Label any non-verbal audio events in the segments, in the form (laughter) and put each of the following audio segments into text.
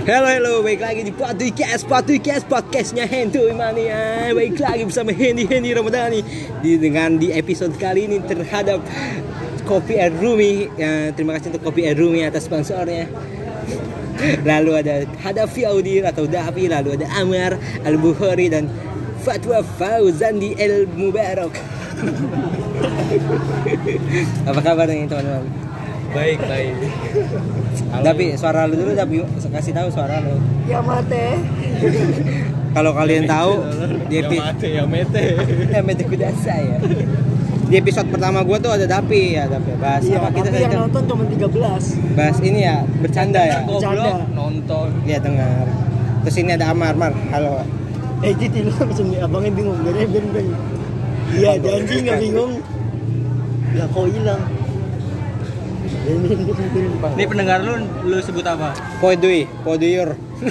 Halo halo, baik lagi di podcast podcast podcastnya Hentuy Mania. Baik lagi bersama Hendy Hendy Ramadhani di dengan di episode kali ini terhadap Kopi Rumi. Ya, terima kasih untuk Kopi Rumi atas sponsornya. Lalu ada Hadafi Audir atau Davi, lalu ada Amar Al Bukhari dan Fatwa Fauzan di El Mubarak. (laughs) Apa kabar nih teman-teman? Baik, baik. Tapi suara lu dulu tapi kasih tahu suara lu. Ya mate. Kalau kalian tahu di ya epi- mate, ya mete. ya mete kudasa ya. Di episode pertama gua tuh ada Dapi ya, Dapi bahas Iya, apa kita tapi yang tuh? nonton cuma 13. Bahas ini ya, bercanda ya. Bercanda. Nonton. Iya dengar. Terus ini ada Amar, Mar. Halo. Eh, jadi lu langsung abangnya bingung. Jadi ben ben. Iya, janji nggak bingung. Ya kok hilang. (laughs) Ini pendengar lu lu sebut apa? Podui, Poduyur. (laughs)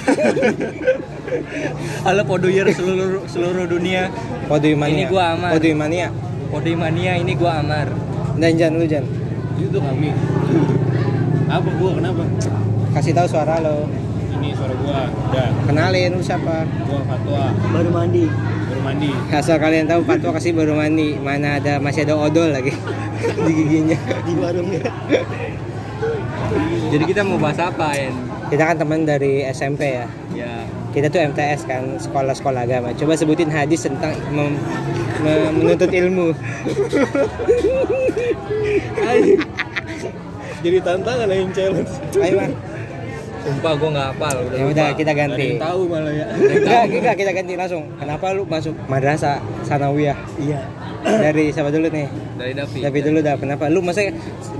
Halo Podoyer seluruh seluruh dunia. Podui Mania. Ini gua Amar. Podui Mania. Podoi Mania ini gua Amar. Dan Jan lu Jan. Itu kami. Apa gua kenapa? Kasih tahu suara lo. Ini suara gua. Udah, Kenalin lu siapa? gua Fatwa Baru mandi. baru mandi. Asal kalian tahu Fatwa kasih baru mandi. Mana ada masih ada odol lagi (laughs) di giginya. di warungnya. Jadi kita mau bahas apa, En? Kita kan teman dari SMP ya. Ya, Kita tuh MTS kan, sekolah-sekolah agama. Coba sebutin hadis tentang mem- me- menuntut ilmu. jadi tantangan yang challenge. Ayo, Mar. Sumpah gua nggak hafal, udah. Ya udah, kita ganti. Tahu malah ya. Enggak, enggak kita ganti langsung. Kenapa lu masuk madrasah sanawiyah? Iya. Dari siapa dulu nih? Dari Davi. Tapi dulu dah kenapa? Lu masa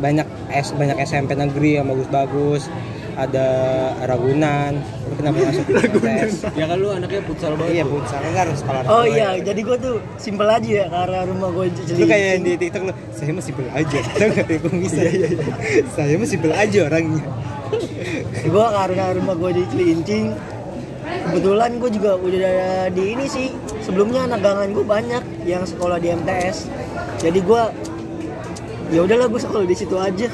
banyak S banyak SMP negeri yang bagus-bagus. Ada Ragunan. Lu kenapa masuk MTS? Ya kan lu anaknya futsal Iya, banget. tuh. futsal kan harus sekolah. Oh iya, jadi gua tuh simpel aja ya karena rumah gua Lu kayak yang di TikTok lu, saya masih belajar. Tahu enggak ya bisa. Saya masih belajar orangnya. Gua karena rumah gua di Cilincing. Kebetulan gua juga udah di ini sih. Sebelumnya anak gangan gua banyak yang sekolah di MTS. Jadi gua ya udahlah gua sekolah di situ aja.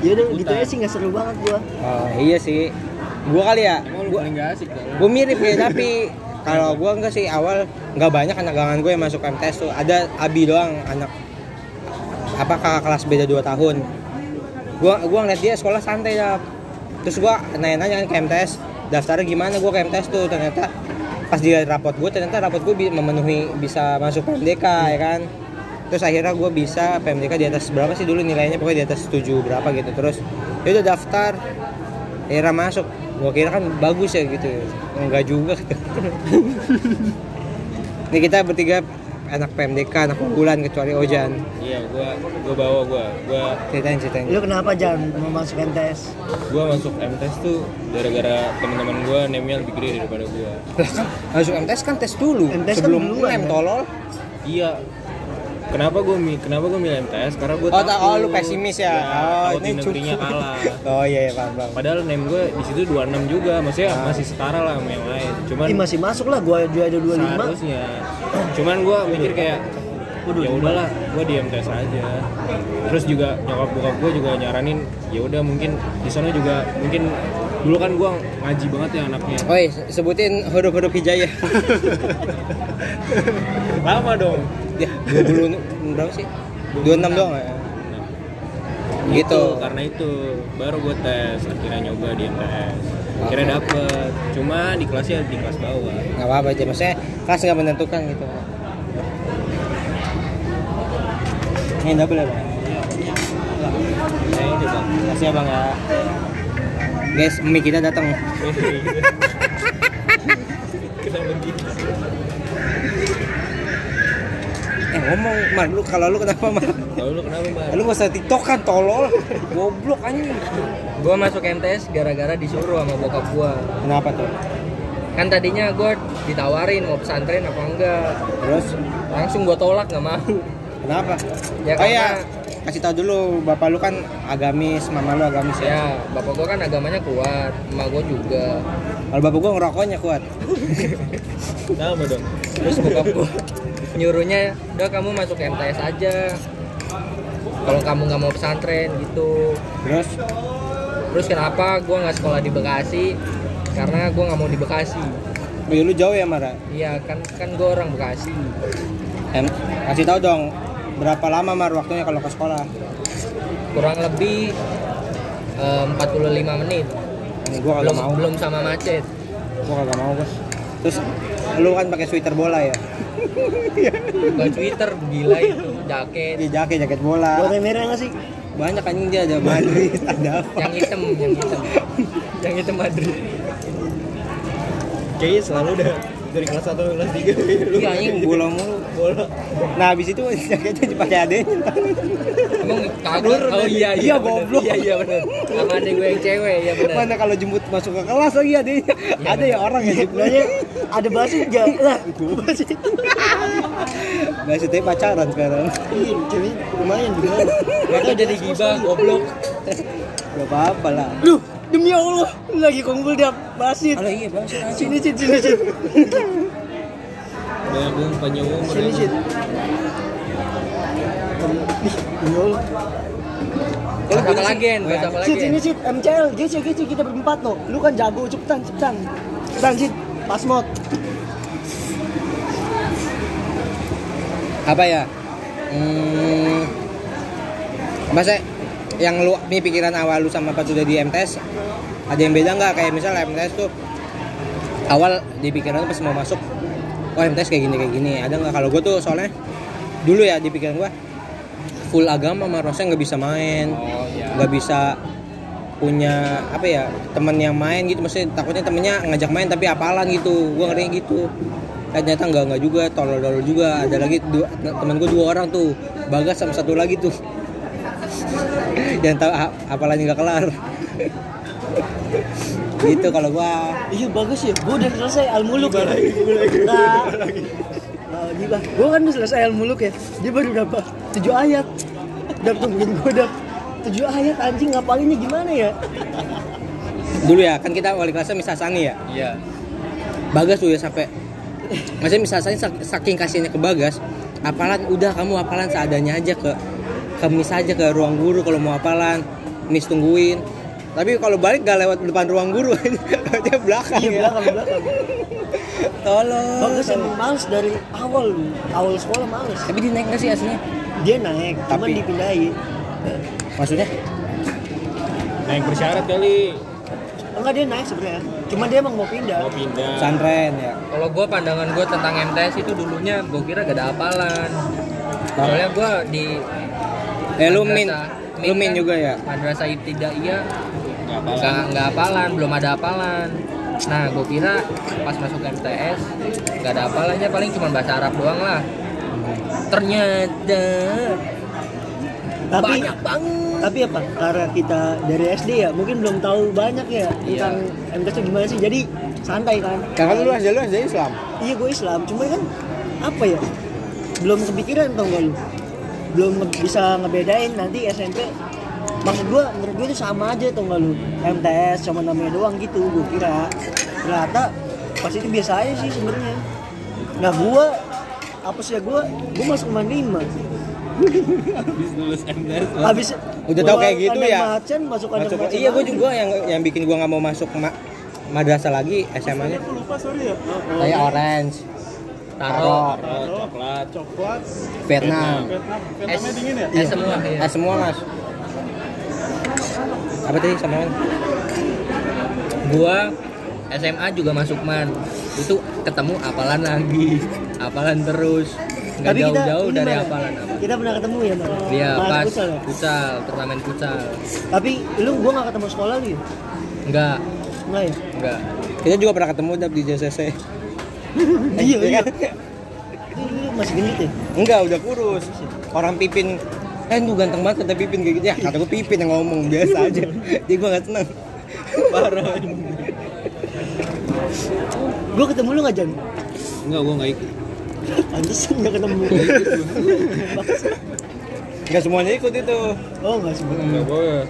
Ya udah gitu aja sih nggak seru banget gua. Oh, iya sih. Gua kali ya. Kan? gue mirip ya tapi kalau gue enggak sih awal nggak banyak anak gangan gue yang masuk MTS tuh ada Abi doang anak apa kakak kelas beda 2 tahun gue gua ngeliat dia sekolah santai ya terus gue nanya-nanya kan ke MTS daftarnya gimana gue ke MTS tuh ternyata pas dia rapot gue ternyata rapot gue memenuhi bisa masuk PMDK ya kan? Terus akhirnya gue bisa PMDK di atas berapa sih dulu nilainya? Pokoknya di atas 7 berapa gitu. Terus ya udah daftar akhirnya masuk. Gue kira kan bagus ya gitu. Enggak juga (laughs) ini kita bertiga anak PMDK anak unggulan kecuali Ojan Iya, gua gua bawa gua. Gua ceritain ceritain Lu kenapa jangan mau masuk MTS? gua masuk MTS tuh gara-gara teman-teman gua name-nya lebih gede daripada gua. (laughs) masuk MTS kan tes dulu MTS kan sebelum duluan, nem kan? tolol Iya. Kenapa gua mi kenapa gua milih MTS? Karena gua oh, tak- oh lu takut. pesimis ya, Ya, oh takut di negerinya kalah. (laughs) oh iya iya paham paham Padahal name gua di situ 26 juga, maksudnya Ah. masih setara lah sama yang lain. Cuman Ih masih masuk lah gua juga ada 25. seharusnya. Cuman gua mikir kayak Waduh, ya udahlah, gua di MTS aja. Terus juga nyokap bokap gua juga nyaranin, ya udah mungkin di sana juga mungkin dulu kan gua ngaji banget ya anaknya. Oi, sebutin huruf-huruf hijayah. (laughs) Lama dong. ya, 20 berapa sih? 26 doang ya. Gitu. Gitu. Karena itu baru gue tes akhirnya nyoba di MTS. Akhirnya dapet. Cuma di kelasnya di kelas bawah. nggak apa-apa aja maksudnya kelas nggak menentukan gitu ini double ya Bang? Itu bang. kasih ya bang ya guys mie kita datang eh ngomong mar lu kalau lu kenapa mar Tahu lu kenapa mbak? lu usah tiktok kan tolol goblok anjing Gua masuk MTS gara-gara disuruh sama bokap gua. kenapa tuh Kan tadinya gua ditawarin mau pesantren apa enggak. terus Langsung gua tolak nggak mau. kenapa Ya oh iya karena kasih tahu dulu bapak lu kan agamis mama lu agamis ya ya bapak gua kan agamanya kuat, emak gua juga. kalau bapak gua ngerokoknya kuat (laughs) Kenapa dong? Terus bokap gua nyuruhnya, udah kamu masuk MTS aja. Kalau kamu nggak mau pesantren gitu. terus Terus kenapa gua nggak sekolah di Bekasi? karena gue nggak mau di Bekasi. Wih, lu jauh ya Mara? Iya kan kan gue orang Bekasi. Em kasih tahu dong berapa lama Mar waktunya kalau ke sekolah? Kurang lebih eh, 45 menit. Ini gua belum mau. belum sama macet. Gua kagak mau bos. Terus lu kan pakai sweater bola ya? Bukan Twitter gila itu jaket. Di jaket jaket bola. Warna merah nggak sih? Banyak anjing dia ada Madrid (laughs) ada apa? yang hitam yang hitam. Yang hitam Madrid. Kayaknya selalu udah dari kelas 1 ke kelas 3 iya anjing bola mulu. Bola. nah habis itu (laughs) jaketnya dipakai adenya emang kagak? Oh iya iya Iya, goblok. iya iya benar sama adek gue yang cewek ya benar mana kalau jemput masuk ke kelas lagi adanya ada ya orang ya Sebenarnya ada basit nggak? Lah, (laughs) basit. nggak sih tapi pacaran sekarang Iya, cewek lumayan gimana? Gak tau jadi gibah goblok gak apa-apa lah Duh, demi Allah, lagi kumpul dia basit. Alah iya bang Sini sit, sini sit, Banyak umum, panjang umum. sini sit. Demi Allah. Bahas apa lagi bahas apa lagi Sit, sini sit, MCL, GC, GC kita berempat loh. Lu kan jago, cepetan, cepetan. Cepetan sit, pas apa ya? Hmm, masa yang lu nih pikiran awal lu sama pas udah di MTS ada yang beda nggak? Kayak misalnya MTS tuh awal di pikiran pas mau masuk oh MTS kayak gini kayak gini. Ada nggak? Kalau gue tuh soalnya dulu ya di pikiran gue full agama sama Rosa nggak bisa main Oh iya. nggak bisa punya apa ya teman yang main gitu. Maksudnya takutnya temennya ngajak main tapi apalan gitu. Gue ngerinya gitu Eh, ternyata nggak nggak juga tolol tolol juga. Ada lagi dua, temen gue dua orang tuh bagas sama satu lagi tuh. (laughs) Yang tahu apalagi nggak kelar. (laughs) Gitu kalau gua. Iya bagus ya, gue udah selesai al muluk ya. Nah, nah, gibah. Gue kan udah selesai al muluk ya. Dia baru dapat tujuh ayat. Udah tungguin gue dap. Tujuh ayat anjing ngapalinnya gimana ya? dulu ya kan kita wali kelasnya Misa Sani ya? Iya. Bagas tuh ya sampai maksudnya Misa Sani sak- saking kasihnya ke Bagas apalan udah kamu apalan seadanya aja ke ke Mis aja ke ruang guru kalau mau apalan Mis tungguin tapi kalau balik gak lewat depan ruang guru (laughs) dia belakang Iya ya belakang belakang. (laughs) tolong Bagus emang males dari awal awal sekolah males. tapi dia naik gak sih aslinya Dia naik, cuman Tapi- dipindahin. maksudnya Naik bersyarat kali. Enggak dia naik sebenarnya. Cuma dia emang mau pindah. Mau pindah. pesantren ya. Kalau gue pandangan gue tentang MTS itu dulunya gue kira gak ada apalan. Soalnya gue di eh lu min lu min kan juga ya? Madrasah ibtidaiyah. Nggak apa nggak nggak apalan belum ada apalan. Nah gue kira pas masuk MTS nggak ada apalannya. Paling cuma bahasa Arab doang lah. Ternyata Tapi banyak banget tapi apa? Karena kita dari SD ya, mungkin belum tahu banyak ya tentang MTS itu gimana sih. Jadi santai kan. Kakak lu SD lu SD Islam Iya gue Islam, cuma kan apa ya? Belum kepikiran tau gak lu? Belum nge- bisa ngebedain nanti SMP Maksud gue, menurut gue itu sama aja tau gak lu? MTS cuma namanya doang gitu, gue kira Ternyata pas itu biasa aja sih sebenarnya Nah gue, apa sih ya gue? Gue masuk Uman 5 Habis lulus MTS. Habis Udah tau kayak gitu ya? Macan, masuk Masuk, macan iya gue juga yang yang bikin gue nggak mau masuk ma- madrasah lagi SMA nya kayak orange. Taro. Coklat. coklat. Vietnam. Es, dingin ya? Es semua ya. eh semua mas. Apa tadi sama gua SMA juga masuk man. Itu ketemu apalan lagi. Apalan terus nggak Tapi kita jauh-jauh dari mana? apalan apa Kita pernah ketemu ya, Bang? dia Main pas futsal ya? futsal turnamen futsal Tapi lu gua gak ketemu sekolah lu ya? enggak Enggak ya? enggak kita juga pernah ketemu dap di JCC (laughs) iya, iya. kan? Masih gendut ya? enggak udah kurus orang pipin eh lu ganteng banget kata pipin kayak gitu ya kata gue pipin yang ngomong biasa aja (laughs) jadi gue gak seneng parah Gua ketemu lu gak, Jan? Enggak, gua enggak ikut. Pantesan gak ketemu. Nggak semuanya ikut itu. Oh gak sebenernya Enggak boleh.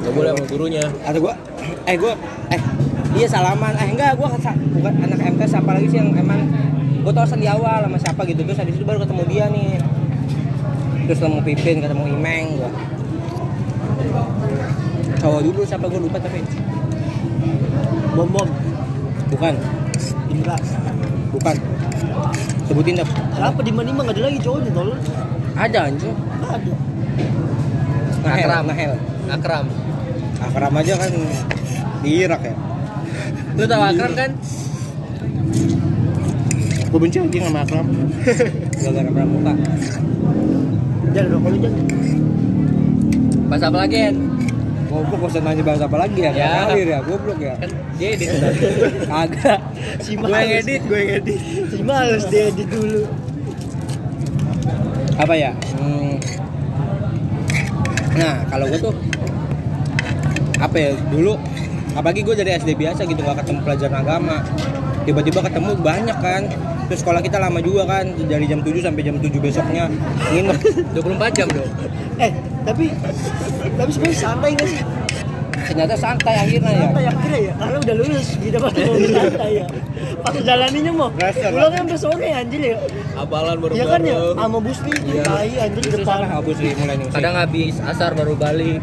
Enggak boleh sama gurunya. atau gue eh gue eh iya salaman. Eh enggak gue bukan anak MTS apa lagi sih yang emang gue tau di awal sama siapa gitu. Terus habis itu baru ketemu dia nih. Terus ketemu Pipin ketemu Imeng gue cowok dulu siapa gue lupa tapi bom bom Bukan, Indra bukan. Sebutin dong. kenapa di mana nggak ada lagi cowoknya tolong Ada nggak ada Nahel, Akram. Nahel. Akram Akram aja kan di Irak ya. lu tahu Akram kan Gue benci anjing sama Akram. (laughs) Gara-gara pramuka. jangan rokok lu jangan bahasa apa lagi Hen? Goblok gak usah nanya bahasa apa lagi ya? Ya. Ngalir ya, goblok ya. kan dia edit (laughs) Agak. Si Gue yang edit, gue yang edit. si males dia edit dulu. Apa ya? Hmm. Nah, kalau gue tuh apa ya dulu apalagi gue dari SD biasa gitu gak ketemu pelajaran agama. Tiba-tiba ketemu banyak kan. Terus sekolah kita lama juga kan dari jam 7 sampai jam 7 besoknya. Nginep. (laughs) 24 jam dong eh tapi tapi sebenarnya santai nggak sih ternyata santai akhirnya ya santai akhirnya ya karena udah lulus gitu pas mau (laughs) santai ya pas jalaninya mau pulang sampai sore anjir ya Apalan baru ya kan ya sama busli Iya. tai anjir depan di mulai nyusi kadang habis asar baru balik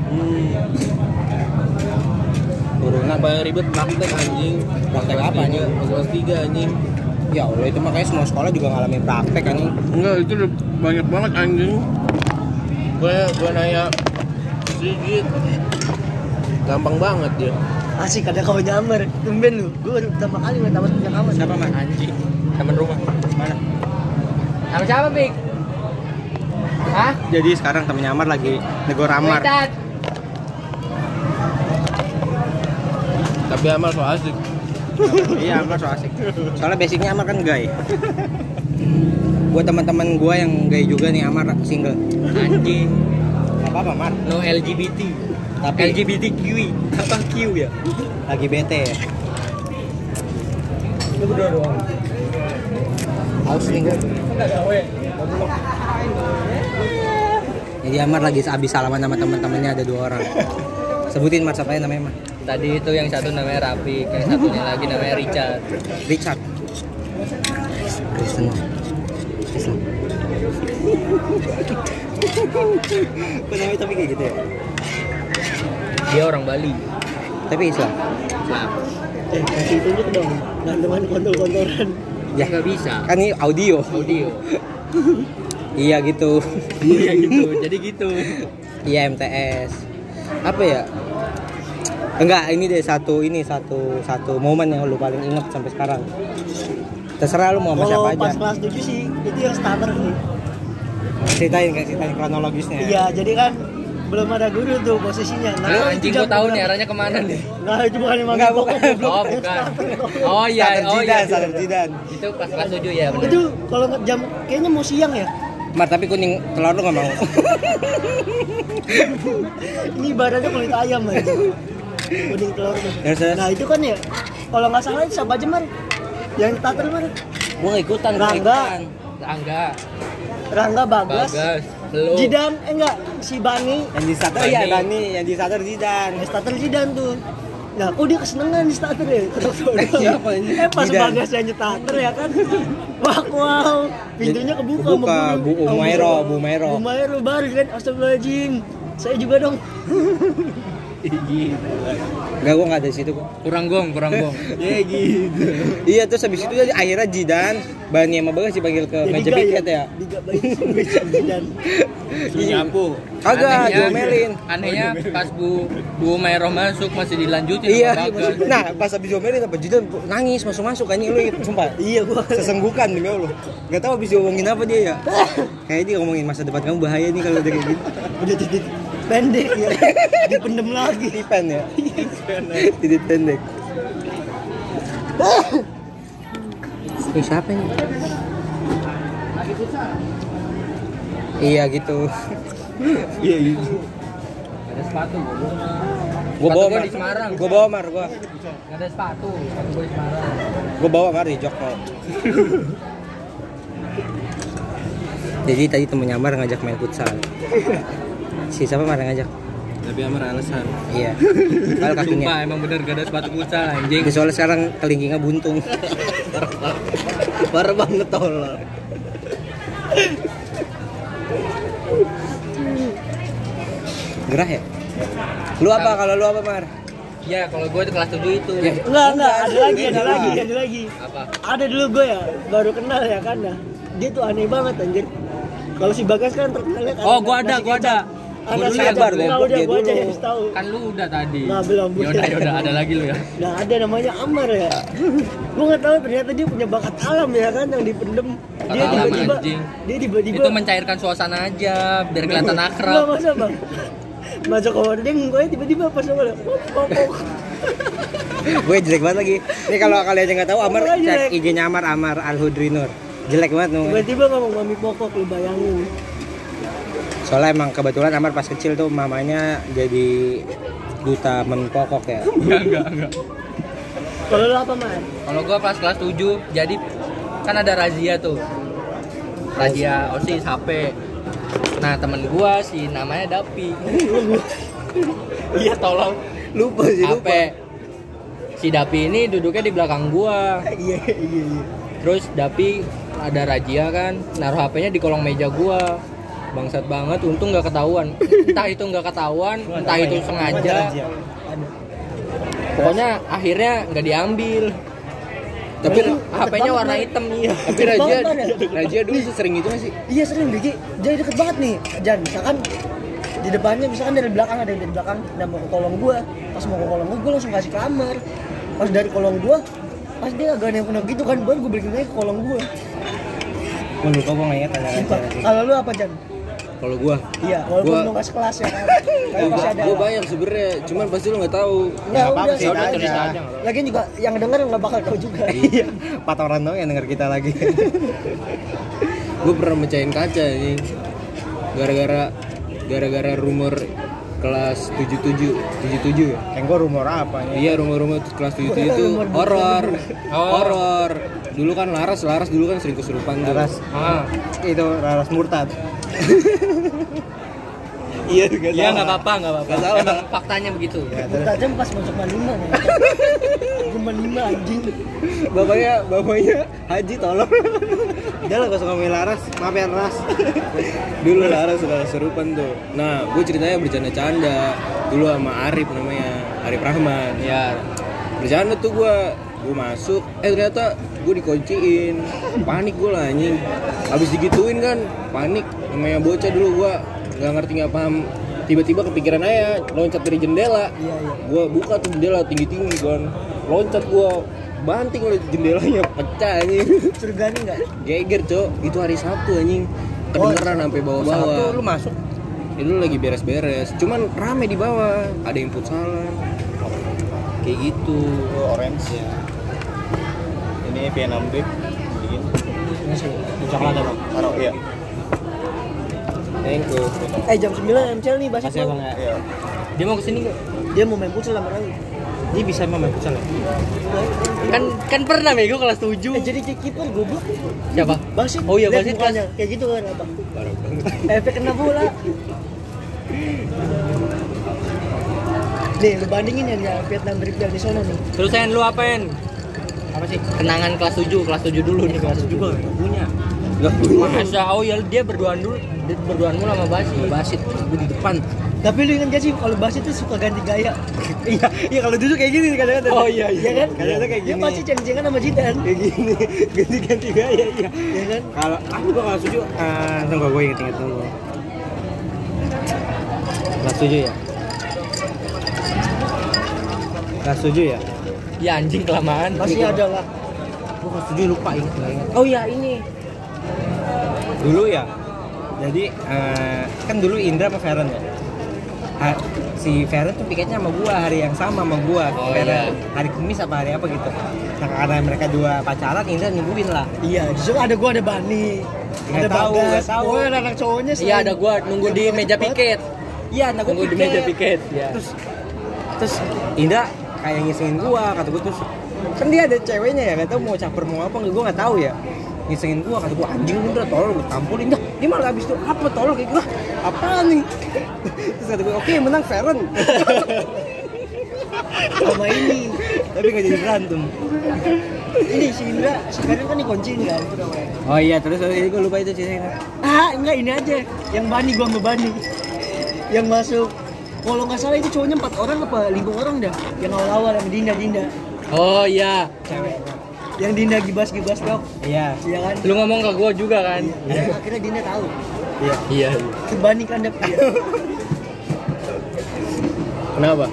turunan Apa yang ribet praktek anjing? Praktek apa, anjing? Kelas 3 anjing. ya Allah itu makanya semua sekolah juga ngalamin praktek kan Enggak, itu udah banyak banget anjing. Gue gue nanya sedikit. Gampang banget dia. asik ada kawan nyamar. Tumben lu. Gue baru pertama kali nggak tamat punya kawan. Siapa mas? Anjing. Temen rumah. Mana? Sama siapa Pik? Hah? jadi sekarang temennya Amar lagi negor Amar. Wetat. Tapi amal so asik. iya Amar so asik. Soalnya basicnya Amar kan gay. Buat teman-teman gue yang gay juga nih Amar single. Anjing. Gak apa-apa Mar. No LGBT Tapi- LGBTQ apa Q ya? Lagi bete ya lu berdua doang. Haus nih gue jadi Amar lagi habis salaman sama teman-temannya ada dua orang. Sebutin Mar siapa namanya Mar? Tadi itu yang satu namanya Rafi yang satunya lagi namanya Richard. Richard. Kristen. Kok namanya tapi kayak gitu ya? Dia orang Bali. Tapi Islam? nah eh kasih tunjuk dong. Gantungan kontol-kontolan Ya. Nggak bisa. Kan ini audio. Audio. (laughs) Iya gitu. Iya gitu. Jadi gitu. Iya MTS Apa ya? Enggak, ini deh satu ini satu satu momen yang lu paling inget sampai sekarang. Terserah lu mau sama kalau siapa pas aja. kelas 7 sih itu yang starter sih. Ceritain kayak ceritain kronologisnya. iya jadi kan belum ada guru tuh posisinya. Nah, lu anjing gua tahu nih arahnya ke mana nih? Nah itu bukan yang Enggak, bukan. oh bukan. Starter, goblok. oh iya Sadar oh jidan, iya sadar jidan. itu pas kelas 7 ya bener. Itu kalau jam kayaknya mau siang ya? Mar tapi kuning telur lu gak mau. (laughs) ini ibaratnya kulit ayam aja kuning telur tuh. Terus. nah itu kan ya kalau nggak salah siapa aja mar? Yang starter mar? Gua ikutan, Rangga. ikutan. Angga Rangga Bagas, Bagas lu Jidan eh enggak si Bani Yang di starter Bani. iya Bani, yang di starter Zidan. eh, starter Jidan tuh Nah, kok dia kesenengan di starter ya? (laughs) Siapa ini? Eh pas Jidan. Bagas yang starter ya kan (laughs) Wah wow Pintunya kebuka Kebuka, sama Bu guru. Umairo, Bu Umairo. Bu Umairo baru kan Astagfirullahaladzim Saya juga dong (laughs) Enggak, gua gak ada di situ gua. kurang gong kurang gong (laughs) Ya gitu. iya terus habis itu dia akhirnya Jidan, Bani sama Bagas dipanggil ke Jadi meja gak piket ya. Diga meja Jidan nyapu Kagak, Anehnya- diomelin. anehnya pas Bu Bu Mero masuk masih dilanjutin Iya, sama Bagas (laughs) nah pas habis diomelin apa Jidan nangis masuk-masuk anjing lu sumpah. Iya gua Sesenggukan demi Allah. Gak tahu habis diomongin apa dia ya. Kayak dia ngomongin masa depan kamu bahaya nih kalau udah kayak gitu. Udah titik pendek ya Dipendem lagi Tipen ya. Titik pendek. Ini siapa ini? Iya gitu. Iya gitu. ada sepatu Sepatu bawa mar. di Semarang. Gua bawa mar gua. nggak ada sepatu sepatu gua di Semarang Gua bawa mar di Joko. (laughs) Jadi tadi temennya Mar ngajak main futsal. Si siapa Mar yang ngajak? tapi amar alasan Iya. (laughs) Padahal kakinya. Sumpah emang bener gak ada sepatu futsal anjing Dia soalnya sekarang kelingkingnya buntung. (laughs) Parah banget tolol Gerah ya? Lu apa kalau lu apa Mar? Ya, kalau gue itu kelas 7 itu. Ya. Enggak, enggak, ada lagi, ada lagi, ada lagi. Apa? Ada dulu gue ya, baru kenal ya kan. Dia tuh aneh banget anjir. Kalau si Bagas kan terkenalnya kan Oh, gua ada, gua ada. Gua sabar, gua aja dulu. yang tahu. Kan lu udah tadi. Nah, belum. Yaudah, yaudah, ada lagi lu ya. Nah ada namanya Amar ya. (laughs) gue nggak tahu ternyata dia punya bakat alam ya kan yang dipendem. Dia alam, tiba-tiba, dia tiba-tiba. Itu mencairkan suasana aja biar kelihatan akrab. masa bang. Masuk ke hording, gue tiba-tiba pas awal pokok. (laughs) gue jelek banget lagi ini kalau kalian yang nggak tahu Amar cek? IG-nya Amar Amar Al Hudrinur jelek banget nomornya. Tiba-tiba ngomong mami pokok lu bayangin. Soalnya emang kebetulan Amar pas kecil tuh mamanya jadi duta mami pokok ya (laughs) Enggak, enggak, enggak. Kalau lu apa man? Kalau gua pas kelas 7 jadi kan ada razia tuh. Razia OSIS HP. Nah, temen gua si namanya Dapi. Iya, tolong lupa sih HP. Si Dapi ini duduknya di belakang gua. Iya iya iya. Terus Dapi ada razia kan, naruh HP-nya di kolong meja gua. Bangsat banget, untung nggak ketahuan. Entah itu nggak ketahuan, entah itu sengaja. Pokoknya akhirnya nggak diambil. tapi HP-nya warna hitam iya. tapi Raja ya? Raja dulu sering gitu nggak sih Iya sering Diki. Jadi deket banget nih. Jangan misalkan di depannya misalkan dari belakang ada yang dari belakang dan mau ke kolong gua pas mau ke kolong gua gua langsung kasih kamar pas dari kolong gua pas dia agak yang pernah gitu kan baru gua balikin lagi ke kolong gua gue lupa gue nggak ingat. Raja kalau lu apa Jan? Kalau gue iya walaupun Gua- lu nggak sekelas ya kan? (laughs) Ada gue banyak sebenarnya cuman pasti lu nggak tahu. Nggak, apa-apa udah, sih udah, aja. tulis aja. lagian juga yang denger nggak bakal tahu juga. Iya. (laughs) Empat orang dong yang denger kita lagi. (laughs) Gue pernah mecahin kaca ini. Gara-gara gara-gara rumor kelas 77 77 ya? Yang gue rumor apa ya? iya rumor-rumor kelas 77 itu horor Oh. horor dulu kan Laras Laras dulu kan sering kesurupan tuh. Laras. Ah, itu Laras murtad. (laughs) iya juga iya nggak apa-apa, nggak apa-apa. Emang faktanya begitu. Kita aja pas masuk manima nih Gua manima anjing. Bapaknya bapaknya Haji tolong. Udah lah gak suka ngomongin Laras. Maaf ya Laras. Dulu Laras suka kesurupan tuh. Nah gue ceritanya bercanda-canda. Dulu sama Arif namanya Arif Rahman. Ya, bercanda tuh gue gue masuk. Eh ternyata gue dikunciin. Panik gue lah anjing. Habis digituin kan panik namanya bocah dulu gue nggak ngerti nggak paham tiba-tiba kepikiran aja loncat dari jendela Iya iya gue buka tuh jendela tinggi-tinggi kan loncat gue banting oleh jendelanya pecah anjing Surgani nggak? geger cok itu hari Sabtu anjing kedengeran sampai Sabtu bawah-bawah lu masuk. itu lagi beres-beres cuman rame di bawah ada yang futsalan kayak gitu Lu orange ya. Ini Vietnam. Bikin. Ini sih Coklat apa? Taruh iya. Thank you Eh jam 9 MCL nih Basit Kasih lo abang ya. Iya. dia mau ke sini nggak? Dia mau main futsal sama lagi Dia bisa emang main futsal ya? Kan kan pernah bego kelas 7. Eh jadi kiper goblok Siapa? Basit Oh iya, Basit mukanya. Kayak gitu kan apa Efek kena bola Nih lu bandingin yang ya Vietnam Drip yang di sono nih Terusin lu apain? Apa sih? Kenangan kelas 7, kelas 7 dulu nih kelas 7. Juga nggak punya. Masa oh ya dia berduaan dulu, dia berduaan mulu sama Basit. basit gue di depan Tapi lu ingat gak sih kalau Basit tuh suka ganti gaya (laughs) Iya, iya kalau duduk kayak gini kadang-kadang. Oh iya iya kan? Kadang-kadang kayak Dia gini. pasti ceng-cengan sama Zidane Kayak gini, (laughs) ganti-ganti gaya iya. Ya kan? Kalau aku gua nggak setuju, eh, tunggu gue inget-inget dulu. Nggak setuju ya? Nggak setuju ya? Ya anjing kelamaan. Pasti ada lah Gue nggak setuju lupa inget inget. Oh iya ini. Dulu ya. Jadi eh, kan dulu Indra sama Feren ya. Ha- si Feren tuh piketnya sama gua hari yang sama sama gua. Oh, Feren iya. hari Kamis apa hari apa gitu. Nah karena mereka dua pacaran Indra nungguin lah. Iya, justru ada gua ada Bani Nggak Ada tahu, Bagas nggak tahu. Oh anak cowoknya Iya ada gua nunggu di meja piket. Iya, nah gua Nunggu di meja piket, ya. Terus terus Indra kayak ngisengin gua kata gua terus kan dia ada ceweknya ya nggak tahu mau caper mau apa nggak gua nggak tahu ya ngisengin gua kata gua anjing Indra tolol gua tampulin dah dia malah habis itu? Apa tolol kayak gua apaan nih? (laughs) Terus kata gua oke menang Feren (laughs) sama ini tapi nggak jadi berantem. Ini si Indra sekarang kan dikunciin kan? Oh iya terus ini gua lupa itu ceritanya. Ah enggak ini aja. Yang Bani gua sama Bani. Yang masuk kalau nggak salah itu cowoknya empat orang apa lima orang dah? Yang awal-awal yang Dinda Dinda. Oh iya. cewek yang Dinda gibas gibas dok. Iya. Iya kan? Lu ngomong ke gua juga kan? Ya, akhirnya Dinda tahu. Iya. Iya. kebanding kan dia Kenapa?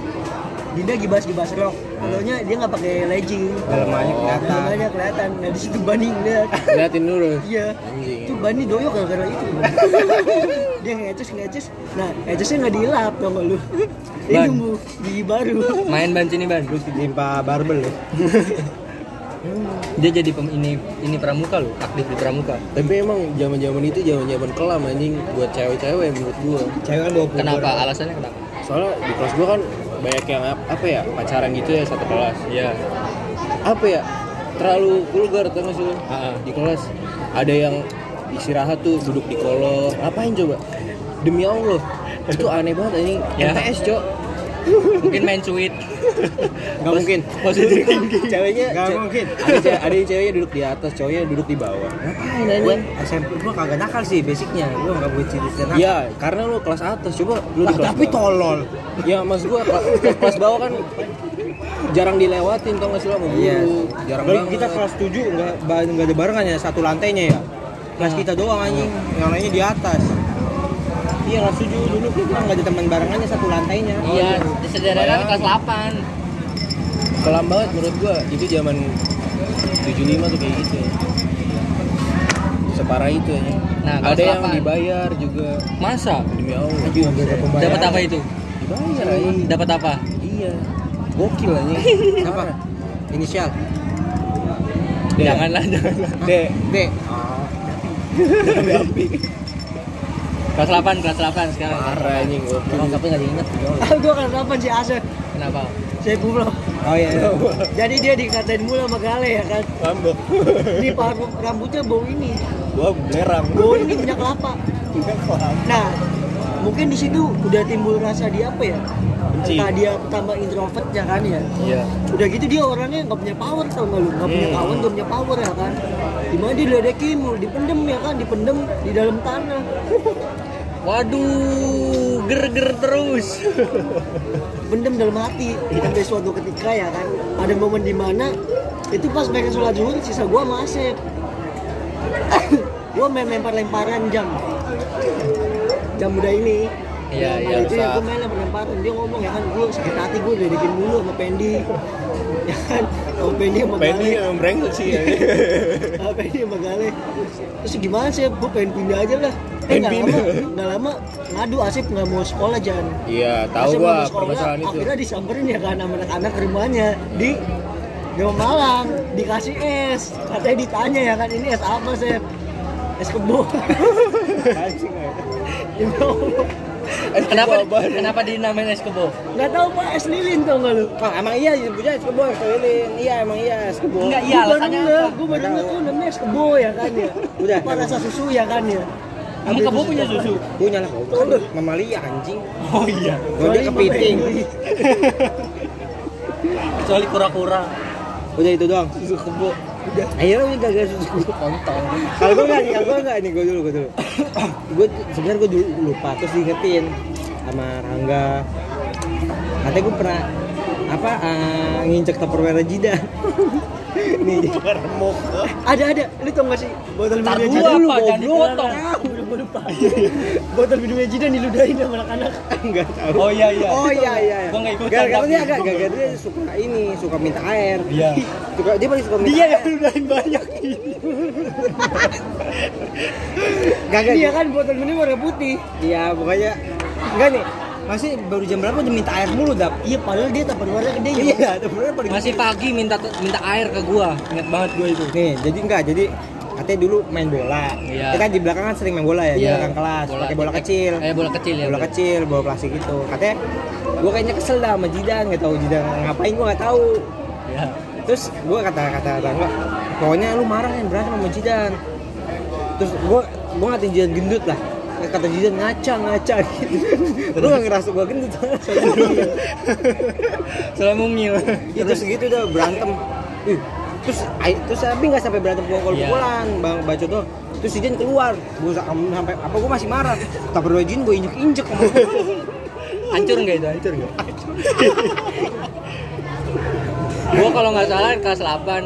Dinda gibas gibas rok Pokoknya dia nggak pakai legging dalamannya kelihatan. Dalamannya kelihatan. Nah di situ Bani ngeliat Liatin dulu. iya. Itu Bani doyok gara-gara itu. (laughs) Dia ngeces ngeces. Nah ngecesnya nggak dilap nggak lu? Ban. nunggu gigi baru. Main ban sini ban. lu timpa barbel (laughs) ya Dia jadi pem, ini ini pramuka loh, aktif di pramuka. Tapi emang zaman-zaman itu zaman-zaman kelam anjing buat cewek-cewek menurut gua. cewek kan bawa Kenapa? Alasannya kenapa? Soalnya di kelas gua kan banyak yang ap- apa ya pacaran gitu ya satu kelas. Iya. Apa ya? Terlalu vulgar tau gak sih ah. Di kelas ada yang istirahat tuh duduk di kolong. Ngapain coba? Demi Allah. Itu aneh banget anjing. Ya. MTS, Cok. Mungkin main sweet. nggak mungkin Positif ceweknya Nggak ce- mungkin. Ada, ce- ada yang ceweknya duduk di atas, cowoknya duduk di bawah. Ngapain gue anjing? SMP gue kagak nakal sih basicnya gue nggak buat ciri-ciri nakal Iya, karena lu kelas atas. Coba lu di Lah, kelas tapi bawah. tolol Ya mas gua kela- kelas bawah kan jarang dilewatin tau gak sih lo sama guru Iya. jarang Balik banget kita kelas 7 nggak nggak ada barengan ya satu lantainya ya. Kelas kita doang anjing, yang lainnya di atas. Iya kelas 7 dulu kita nggak ada teman barengannya satu lantainya. Iya, di sederhana kelas 8. kelam banget menurut gua itu zaman 75 tuh kayak gitu separah itu aja Nah, kelas ada yang 8. dibayar juga Masa? demi Allah. Dapat apa itu? dibayar aja Dapat apa? iya gokil aja (laughs) Apa? Inisial. Janganlah, (laughs) janganlah. D D. (laughs) Kelas 8, kelas 8 sekarang. parah anjing gokil Oh, tapi nggak diingat. ah gua kan delapan si Asep Kenapa? saya pulau Oh iya. iya. jadi dia dikatain mulu sama Gale ya kan (laughs) ini parfum rambutnya bau ini gua belerang bau ini minyak kelapa nah mungkin di situ udah timbul rasa dia apa ya? Benci. entah dia tambah introvert ya kan ya? Iya. udah gitu dia orangnya nggak punya power tau nggak lu? Nggak punya Hmm. kawan nggak punya power ya kan? Di mana dia diledekin? Mulu dipendem ya kan? Dipendem di dalam tanah. (laughs) Waduh, ger-ger terus. (laughs) pendem dalam hati. Sampai suatu ketika ya kan? Ada momen di mana itu pas mereka sholat zuhur sisa gua sama Asep. (coughs) Gua main lempar lemparan jam jam muda ini. Iya, Nah, iya, itu ya bisa. gua main lempar lemparan dia ngomong ya kan gua sakit hati gua diledekin mulu sama Pendi. (laughs) Ya kan sama Pendi sama Gale. emang brengsek sih ya. (laughs) sama Pendi sama Gale. Terus gimana sih gua pengen pindah aja lah. Eh nggak lama nggak lama. Ngadu Asep nggak mau sekolah jangan Iya, tahu sekolah, permasalahan itu. Akhirnya disamperin ya kan sama anak-anak rumahnya. Di Jawa Malang dikasih es. Katanya ditanya ya kan ini es apa sih es kebo. Kenapa kenapa dinamain es kebo? nggak tahu pak es lilin tau nggak lu Oh, emang iya punya es kebo es keliling. Iya emang iya es kebo. Enggak, iya alasannya nggak, apa? gua baru nggak tuh namanya es kebo ya kan ya Udah. apa rasa susu ya kan ya Emang kebo punya susu? Punya lah kebo. Tuh. Mamalia anjing. Oh iya. Gua dia kepiting. (laughs) Kecuali kura-kura. Udah itu doang. Susu kebo. Udah. Ayo lu gagal susu. Kontol. Kalau gua enggak nih, kalau gua enggak nih, gua dulu, gua dulu. gua sebenarnya gua dulu lupa terus diingetin sama Rangga. Katanya gua pernah apa eh, nginjek tupperware Jida. nih ada ada lu tau gak sih botol Tar minumnya dulu Jidan gua lupa botol minumnya Jidan diludahin sama anak-anak Enggak tahu. Oh iya iya. Oh iya iya. Gua nggak ikutan, Gara-gara tapi. dia agak gara-gara dia suka ini, suka minta air. Iya. (laughs) Suka dia paling suka minta dia yang ludahin banyak Gagal. Iya kan botol minum warna putih. Iya, pokoknya enggak nih. Masih baru jam berapa minta air mulu, Dap. Iya padahal dia tak warna gede ya. Iya, tupperware paling Masih pagi minta minta air ke gua. Ingat banget gua itu. Nih, jadi enggak, jadi katanya dulu main bola. Iya. Kita kan di belakang kan sering main bola ya, di Iya. belakang kelas, pakai bola kecil. Eh bola kecil ya. bola bro. kecil, bola plastik gitu. Katanya gua kayaknya kesel dah sama Jidan, nggak tahu Jidan ngapain gua nggak tahu. Iya. Terus gua kata kata Rangga, pokoknya lu marah kan berantem sama Jidan. Terus gua gua ngatain Jidan gendut lah. Kata Jidan ngaca ngaca gitu. (laughs) lu gak ngerasa gua gendut (laughs) Soalnya mungil. Ya, terus gitu udah berantem. Ih, terus terus tapi nggak sampai berantem pukul-pukulan, bang bacot doang. Terus si keluar, sa- sampai apa gua masih marah. Tak perlu Jin gua injek-injek. Sama gua. hancur nggak itu? Hancur nggak? Gua kalau nggak salah kelas 8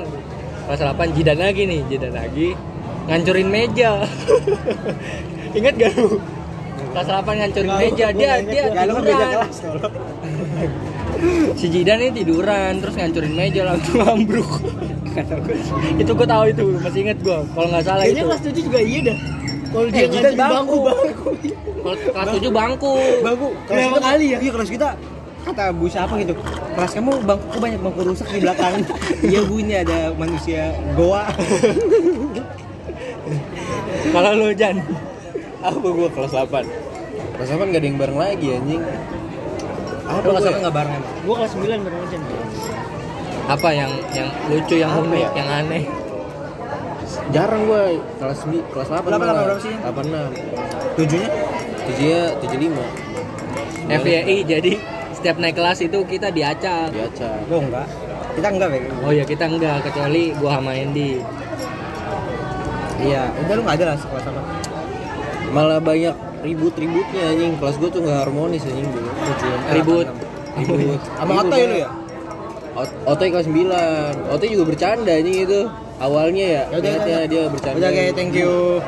kelas 8 jidan lagi nih jidan lagi. Ngancurin meja. Ingat gak lu kelas 8 ngancurin meja dia dia tiduran kelas tolong. si jidan ini tiduran terus ngancurin meja langsung ambruk itu gua tahu itu masih inget gua kalau nggak salah Kayaknya itu kelas 7 juga iya dah. Kalau dia Eh, Jidan ngancurin bangku bangku. kalau kelas 7 bangku Bangku. Berapa kali ya? Iya kelas kita kata bu siapa gitu kelas kamu bangku banyak bangku rusak di belakang (laughs) iya bu ini ada manusia goa (laughs) kalau lu Jan Apa gua kelas 8? Kelas 8 gak ada yang bareng lagi anjing. Apa lu kelas ya? nggak bareng emang Gua kelas 9 bareng Jan. apa yang yang lucu yang Apa unik ya? yang aneh Jarang gua kelas sembi- kelas 8 Berapa, berapa sih? 86. tujuhnya Tujuhnya 75. FYI jadi setiap naik kelas itu kita diacak Diacak. lo enggak kita enggak Bek. oh ya kita enggak kecuali gua sama Andy iya udah lu nggak ada lah sekolah sama Malah banyak ribut-ributnya anjing. Kelas gua tuh gak harmonis anjing dulu. Tujuan. ribut Ribut. (laughs) sama Otoy lu ya Ot- Otoy kelas 9. Otoy juga bercanda anjing itu. Awalnya ya, Ya niatnya udah. dia bercanda. udah kayak thank you